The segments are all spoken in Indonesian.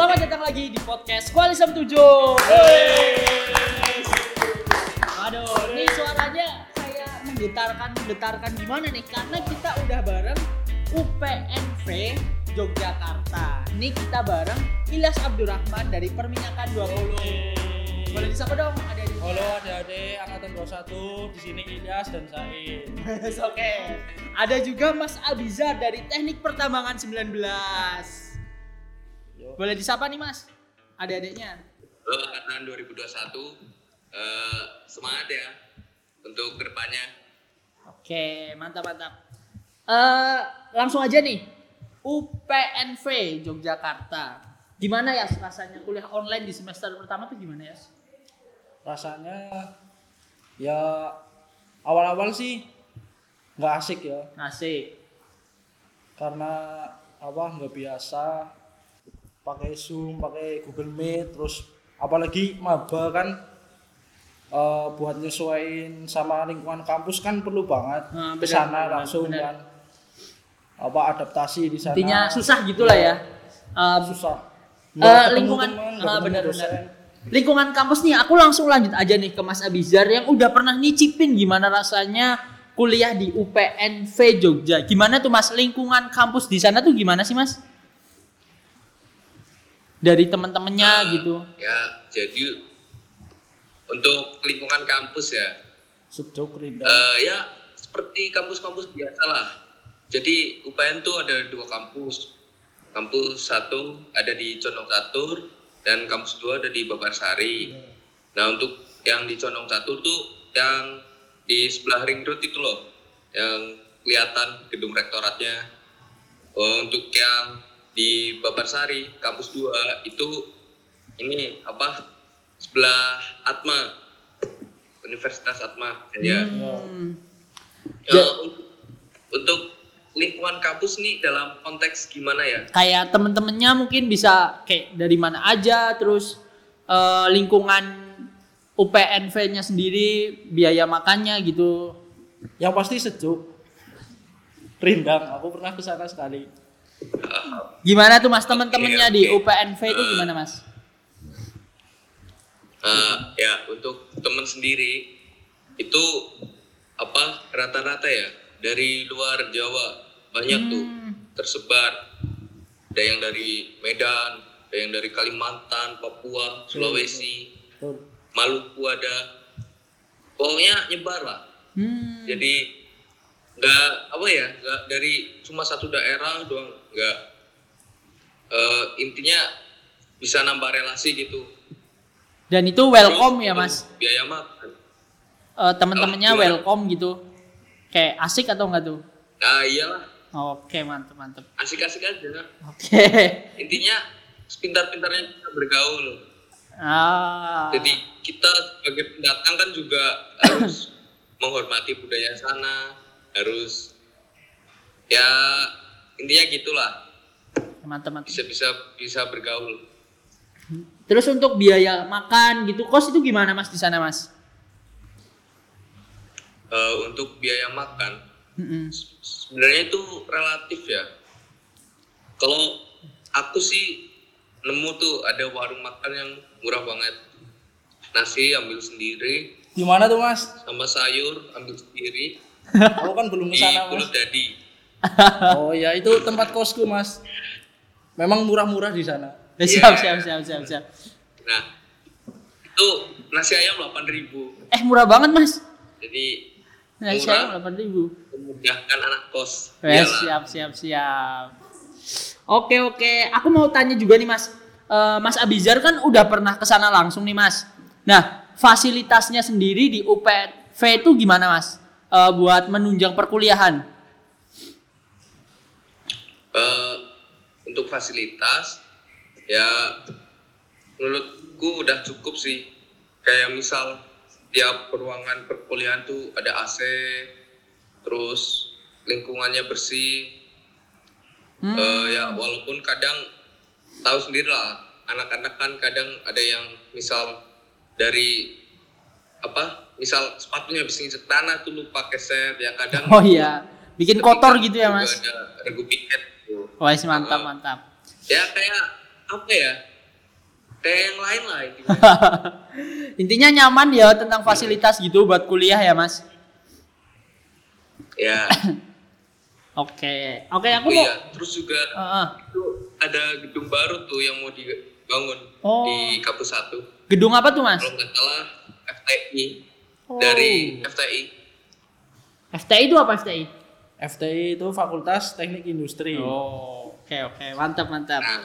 Selamat datang lagi di podcast Kualisem 7. Aduh, ini suaranya kayak menggetarkan menggetarkan gimana nih? Karena kita udah bareng UPNV Yogyakarta. Ini kita bareng Ilyas Abdurrahman dari Perminyakan 20. Boleh disapa dong ada di Halo adik-adik angkatan 21 di sini Ilyas dan Said. Oke. Ada juga Mas Abizar dari Teknik Pertambangan 19. Yo. Boleh disapa nih Mas? Adik-adiknya. Halo angkatan 2021 eh, semangat ya untuk ke depannya Oke, mantap mantap. Eh, langsung aja nih. UPNV Yogyakarta. Gimana ya rasanya kuliah online di semester pertama tuh gimana ya? Rasanya ya awal-awal sih nggak asik ya Asik. karena apa nggak biasa pakai Zoom, pakai Google Meet, terus apalagi maba kan eh, buat nyesuaiin sama lingkungan kampus kan perlu banget Nah, ke sana langsung benar. kan apa adaptasi di sana Intinya susah gitulah ya. Eh, susah ketemu lingkungan- ketemu benar, lingkungan kampus nih aku langsung lanjut aja nih ke Mas Abizar yang udah pernah nyicipin gimana rasanya kuliah di UPNV Jogja. Gimana tuh Mas lingkungan kampus di sana tuh gimana sih Mas? Dari teman-temannya Eh, gitu. ya jadi untuk lingkungan kampus ya. Eh, ya seperti kampus-kampus biasa lah. Jadi UPN tuh ada dua kampus. Kampus satu ada di Condong Catur dan kampus dua ada di Babarsari. Nah untuk yang di Condong Catur tuh yang di sebelah ring road itu loh yang kelihatan gedung rektoratnya. Oh, untuk yang di Babarsari kampus 2 itu ini apa sebelah Atma Universitas Atma ya. Hmm. Ya, Ja- untuk, lingkungan kampus nih dalam konteks gimana ya? Kayak temen-temennya mungkin bisa kayak dari mana aja, terus eh, lingkungan UPNV-nya sendiri, biaya makannya gitu. Yang pasti sejuk. Rindang, aku pernah ke sana sekali. Gimana tuh mas temen-temennya Oke, di oke. UPNV itu gimana mas? Eh, ya untuk teman sendiri itu apa rata-rata ya dari luar Jawa banyak tuh tersebar ada yang dari Medan ada yang dari Kalimantan Papua Sulawesi Betul. Maluku ada pokoknya nyebar lah Hmm. jadi nggak apa ya nggak dari cuma satu daerah doang nggak Eh, intinya bisa nambah relasi gitu Dan itu welcome ya Terus mas? untuk biaya makan Eh, temen-temennya Oh, gimana? welcome gitu. Kayak asik atau enggak tuh? nah iyalah Oke mantep mantep. asik-asik aja Oke. intinya sepintar-pintarnya kita bergaul Ah. jadi kita sebagai pendatang kan juga harus menghormati budaya sana harus ya intinya gitulah mantep. bisa bisa bisa bergaul Terus untuk biaya makan gitu kos itu gimana mas di sana mas? Eh, untuk biaya makan Mm-mm. sebenarnya itu relatif ya kalau aku sih nemu tuh ada warung makan yang murah banget nasi ambil sendiri Di mana tuh mas? sama sayur ambil sendiri Aku kan belum ke di sana mas. Pulut Dadi Oh ya itu tempat kosku mas. Memang murah-murah di sana. Eh, Siap Iya. siap siap siap siap. nah itu nasi ayam 8000 Eh murah banget mas. jadi Nah, Murah. saya delapan ribu. memudahkan anak kos Iyalah. siap siap siap. Oke oke, aku mau tanya juga nih mas. Eh, mas Abizar kan udah pernah ke sana langsung nih mas. Nah fasilitasnya sendiri di UPNV itu gimana mas? Eh, buat menunjang perkuliahan? Eh, untuk fasilitas ya menurutku udah cukup sih kayak misal tiap ruangan perkuliahan tuh ada AC terus lingkungannya bersih Hmm. Eh, ya walaupun kadang tahu sendiri lah anak-anak kan kadang ada yang misal dari apa misal sepatunya habis nginjek tanah tuh lupa keset ya kadang Oh iya, bikin kotor gitu ya mas. ada regu piket tuh. Wah mantap Uh, mantap. ya kayak apa ya kayak yang lain lah intinya. Intinya nyaman ya tentang fasilitas gitu buat kuliah ya mas. ya. Oke, oke aku Oh mau. iya, terus juga Heeh. itu ada gedung baru tuh yang mau dibangun Oh. di kampus satu. Gedung apa tuh mas? Kalau nggak salah FTI Oh. dari FTI. FTI itu apa FTI? FTI itu Fakultas Teknik Industri. Oh, oke oke, mantap mantap. Nah,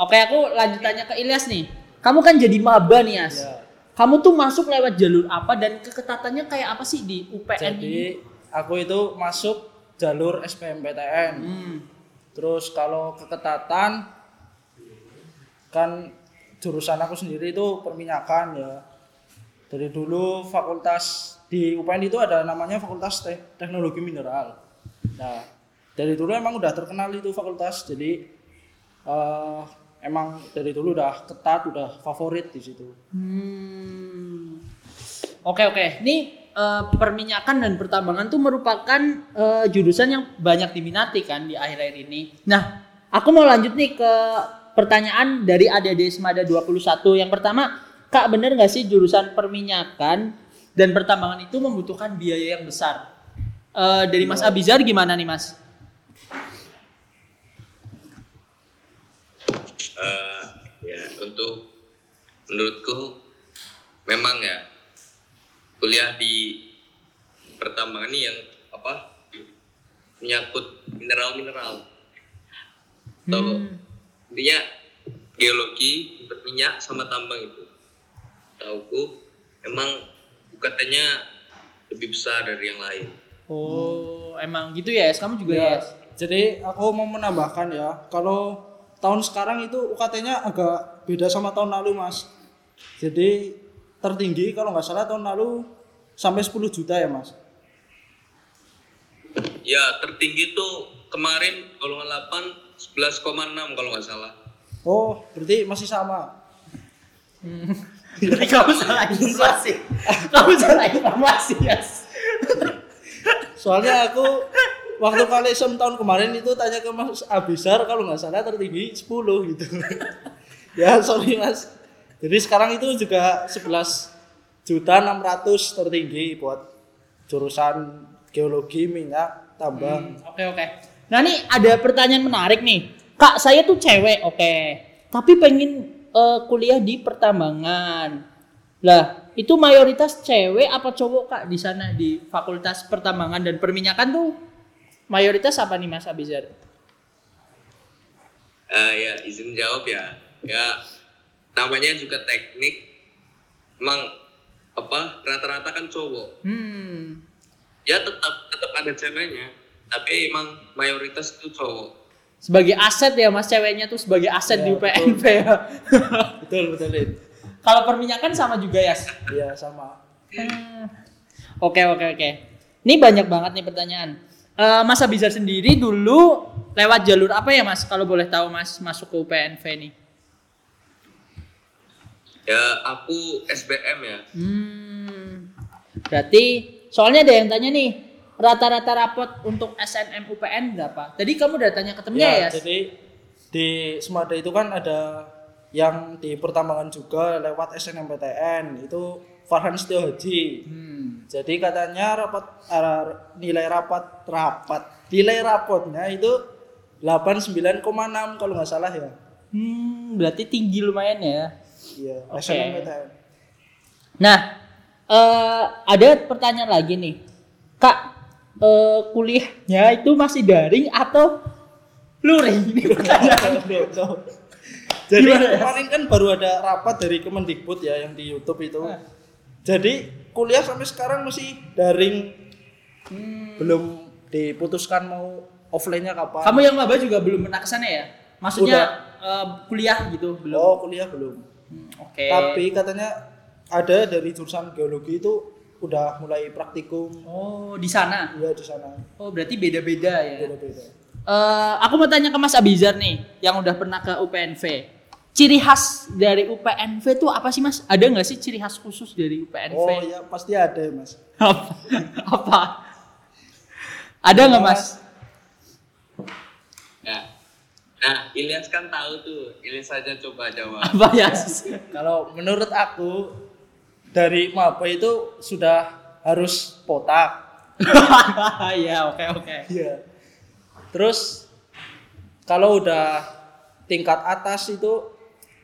Oke, aku lanjut tanya ke Ilyas nih. Kamu kan jadi maba nih, As. Ya. Kamu tuh masuk lewat jalur apa dan keketatannya kayak apa sih di UPN ini? Jadi aku itu masuk jalur SBMPTN. Hmm. Terus kalau keketatan kan jurusan aku sendiri itu perminyakan ya. Dari dulu fakultas di UPN itu ada namanya Fakultas Te- Teknologi Mineral. Nah, dari dulu emang udah terkenal itu fakultas. Jadi eh, emang dari dulu udah ketat, udah favorit di situ. Hmm. Oke oke. Ini eh, perminyakan dan pertambangan tuh merupakan eh, jurusan yang banyak diminati kan di akhir-akhir ini. Nah, aku mau lanjut nih ke pertanyaan dari ADD Semada 21. Yang pertama, Kak bener nggak sih jurusan perminyakan dan pertambangan itu membutuhkan biaya yang besar? Eh, dari Mas Abizar gimana nih Mas? eh, ya untuk menurutku memang ya kuliah di pertambangan ini yang apa menyangkut mineral-mineral atau Hmm. intinya geologi minyak sama tambang itu tauku emang UKT-nya lebih besar dari yang lain Oh, emang gitu ya, Yes? Kamu juga ya? Ya, Yes? jadi aku mau menambahkan ya, kalau tahun sekarang itu UKT-nya agak beda sama tahun lalu, Mas. Jadi tertinggi kalau nggak salah tahun lalu sampai 10 juta ya, Mas. ya tertinggi tuh kemarin golongan 8 11,6 kalau nggak salah Oh, berarti masih sama. Jadi kamu salah informasi. kamu salah informasi, Yes. Soalnya aku waktu kalisem tahun kemarin itu tanya ke Mas Abisar kalau nggak salah tertinggi 10 gitu. ya, sorry Mas. Jadi sekarang itu juga 11 juta 600 tertinggi buat jurusan geologi, minyak, tambang. Oke, oke. Nah, nih ada pertanyaan menarik nih. Kak, saya tuh cewek, oke. Tapi pengen eh, kuliah di pertambangan. Lah, itu mayoritas cewek apa cowok, Kak, di sana di Fakultas Pertambangan dan Perminyakan tuh mayoritas apa nih Mas Abizar? Eh, ya izin jawab ya ya namanya juga teknik emang apa rata-rata kan cowok Hmm. ya tetap tetap ada ceweknya tapi emang mayoritas itu cowok Sebagai aset ya Mas ceweknya tuh sebagai aset Ya, di UPNP ya. Betul, betul. Kalau perminyakan sama juga ya. Iya, sama. Hmm. Oke oke oke. Ini banyak banget nih pertanyaan. Eh, mas Abizar sendiri dulu lewat jalur apa ya Mas? Kalau boleh tahu Mas masuk ke UPNV nih. ya aku SBM ya Hmm. Berarti soalnya ada yang tanya nih rata-rata rapot untuk SNM UPN berapa? Tadi kamu udah tanya ke temennya ya? Yas? jadi di Semada itu kan ada yang di pertambangan juga lewat SNMPTN itu Farhan Setio Haji. Hmm. Jadi katanya rapat ah, nilai rapat rapat nilai rapotnya itu 89,6 kalau nggak salah ya. Hmm, berarti tinggi lumayan ya. Iya, Oke. SNMPTN. Nah, eh, ada pertanyaan lagi nih, eh, kuliahnya itu masih daring atau luring? Ini pertanyaan. Tuh. Jadi Gimana kemarin kan baru ada rapat dari Kemendikbud ya yang di YouTube itu. Ah. Jadi kuliah sampai sekarang masih daring, Hmm. belum diputuskan mau offline-nya kapan. Kamu yang maba juga belum pernah ke sana ya? Maksudnya eh, kuliah gitu belum? Oh, kuliah belum. Hmm, Oke. Tapi katanya ada dari jurusan geologi itu udah mulai praktikum Oh, di sana. ya di sana. Oh, berarti beda-beda ya. Beda-beda. Eh, aku mau tanya ke Mas Abizar nih, yang udah pernah ke UPNV. Ciri khas dari UPNV tuh apa sih Mas? Ada nggak sih ciri khas khusus dari UPNV? Oh ya pasti ada Mas. apa? apa? Ada nggak Mas? ya Nah, Ilyas kan tahu tuh. Ilyas saja coba jawab. Apa ya? Kalau menurut aku dari maba itu sudah harus potak. ya oke oke. Iya. Terus kalau udah tingkat atas itu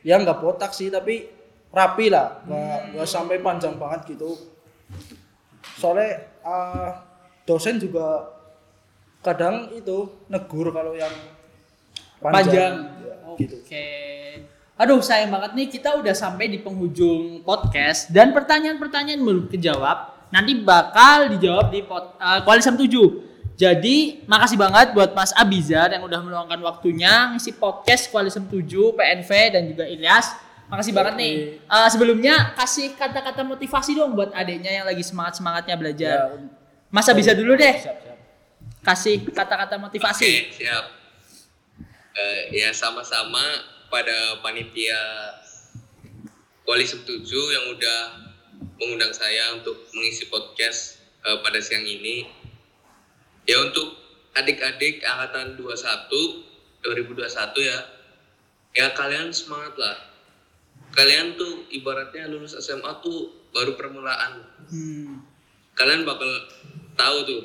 ya nggak potak sih tapi rapi lah, nggak nggak sampai panjang banget gitu. Soalnya eh, dosen juga kadang itu negur kalau yang Panjang. Ya, Oke. gitu. Aduh sayang banget nih kita udah sampai di penghujung podcast dan pertanyaan-pertanyaan belum kejawab. Nanti bakal dijawab di pod, uh, Koalisem 7. Jadi makasih banget buat Mas Abizar yang udah meluangkan waktunya ngisi podcast Koalisem 7, PNV dan juga Ilyas. Makasih banget nih. Uh, sebelumnya kasih kata-kata motivasi dong buat adiknya yang lagi semangat-semangatnya belajar. Ya, Mas Abizar dulu deh. siap, siap. Kasih kata-kata motivasi. Oke, siap. Eh, ya sama-sama pada panitia Koalisi 7 yang udah mengundang saya untuk mengisi podcast eh, pada siang ini. Ya untuk adik-adik angkatan 21 2021 ya. Ya kalian semangat lah. Kalian tuh ibaratnya lulus SMA tuh baru permulaan Hmm. kalian bakal tahu tuh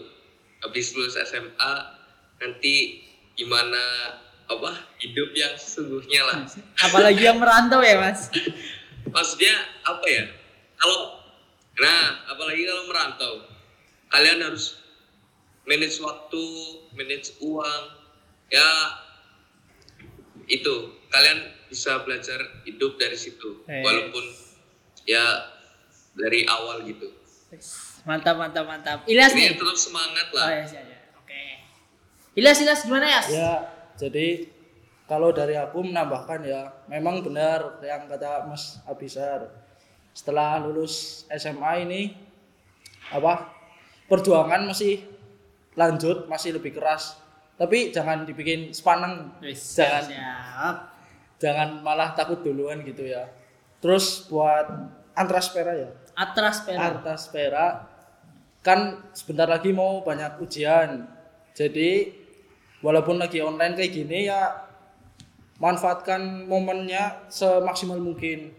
habis lulus SMA nanti gimana apa hidup yang sesungguhnya lah Apalagi yang merantau ya Mas. maksudnya apa ya kalau nah apalagi kalau merantau kalian harus manage waktu manage uang ya itu kalian bisa belajar hidup dari situ Eh. walaupun ya dari awal gitu Mantap mantap mantap. Ilyas ini nih. tetap semangat Oh lah ya, ya, ya. Oke. Ilyas, Ilyas gimana ya? Ya, jadi kalau dari aku menambahkan ya, memang benar yang kata Mas Abisar. Setelah lulus SMA ini apa? Perjuangan masih lanjut, masih lebih keras. Tapi jangan dibikin sepaneng. Wis, Jangan siap. jangan malah takut duluan gitu ya. Terus buat antraspera ya. Atras Peru. Artaspera kan sebentar lagi mau banyak ujian. Jadi walaupun lagi online kayak gini ya manfaatkan momennya semaksimal mungkin.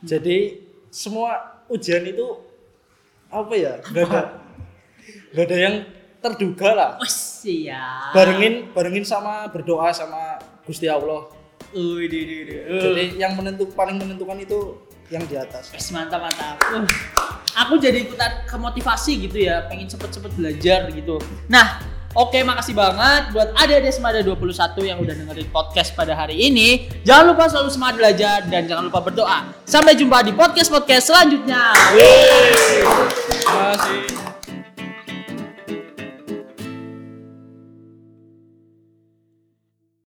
Jadi semua ujian itu apa ya? Gak ada gak ada yang terduga lah. Wes siap. Barengin barengin sama berdoa sama Gusti Allah. Uy, di, di, di. Jadi yang menentu paling menentukan itu yang di atas. Wes mantap mantap. Uh, aku jadi ikutan kemotivasi gitu ya, pengen cepet-cepet belajar gitu. Nah, oke makasih banget buat adik-adik Semada 21 yang udah dengerin podcast pada hari ini. Jangan lupa selalu semangat belajar dan jangan lupa berdoa. Sampai jumpa di podcast-podcast selanjutnya. Terima kasih.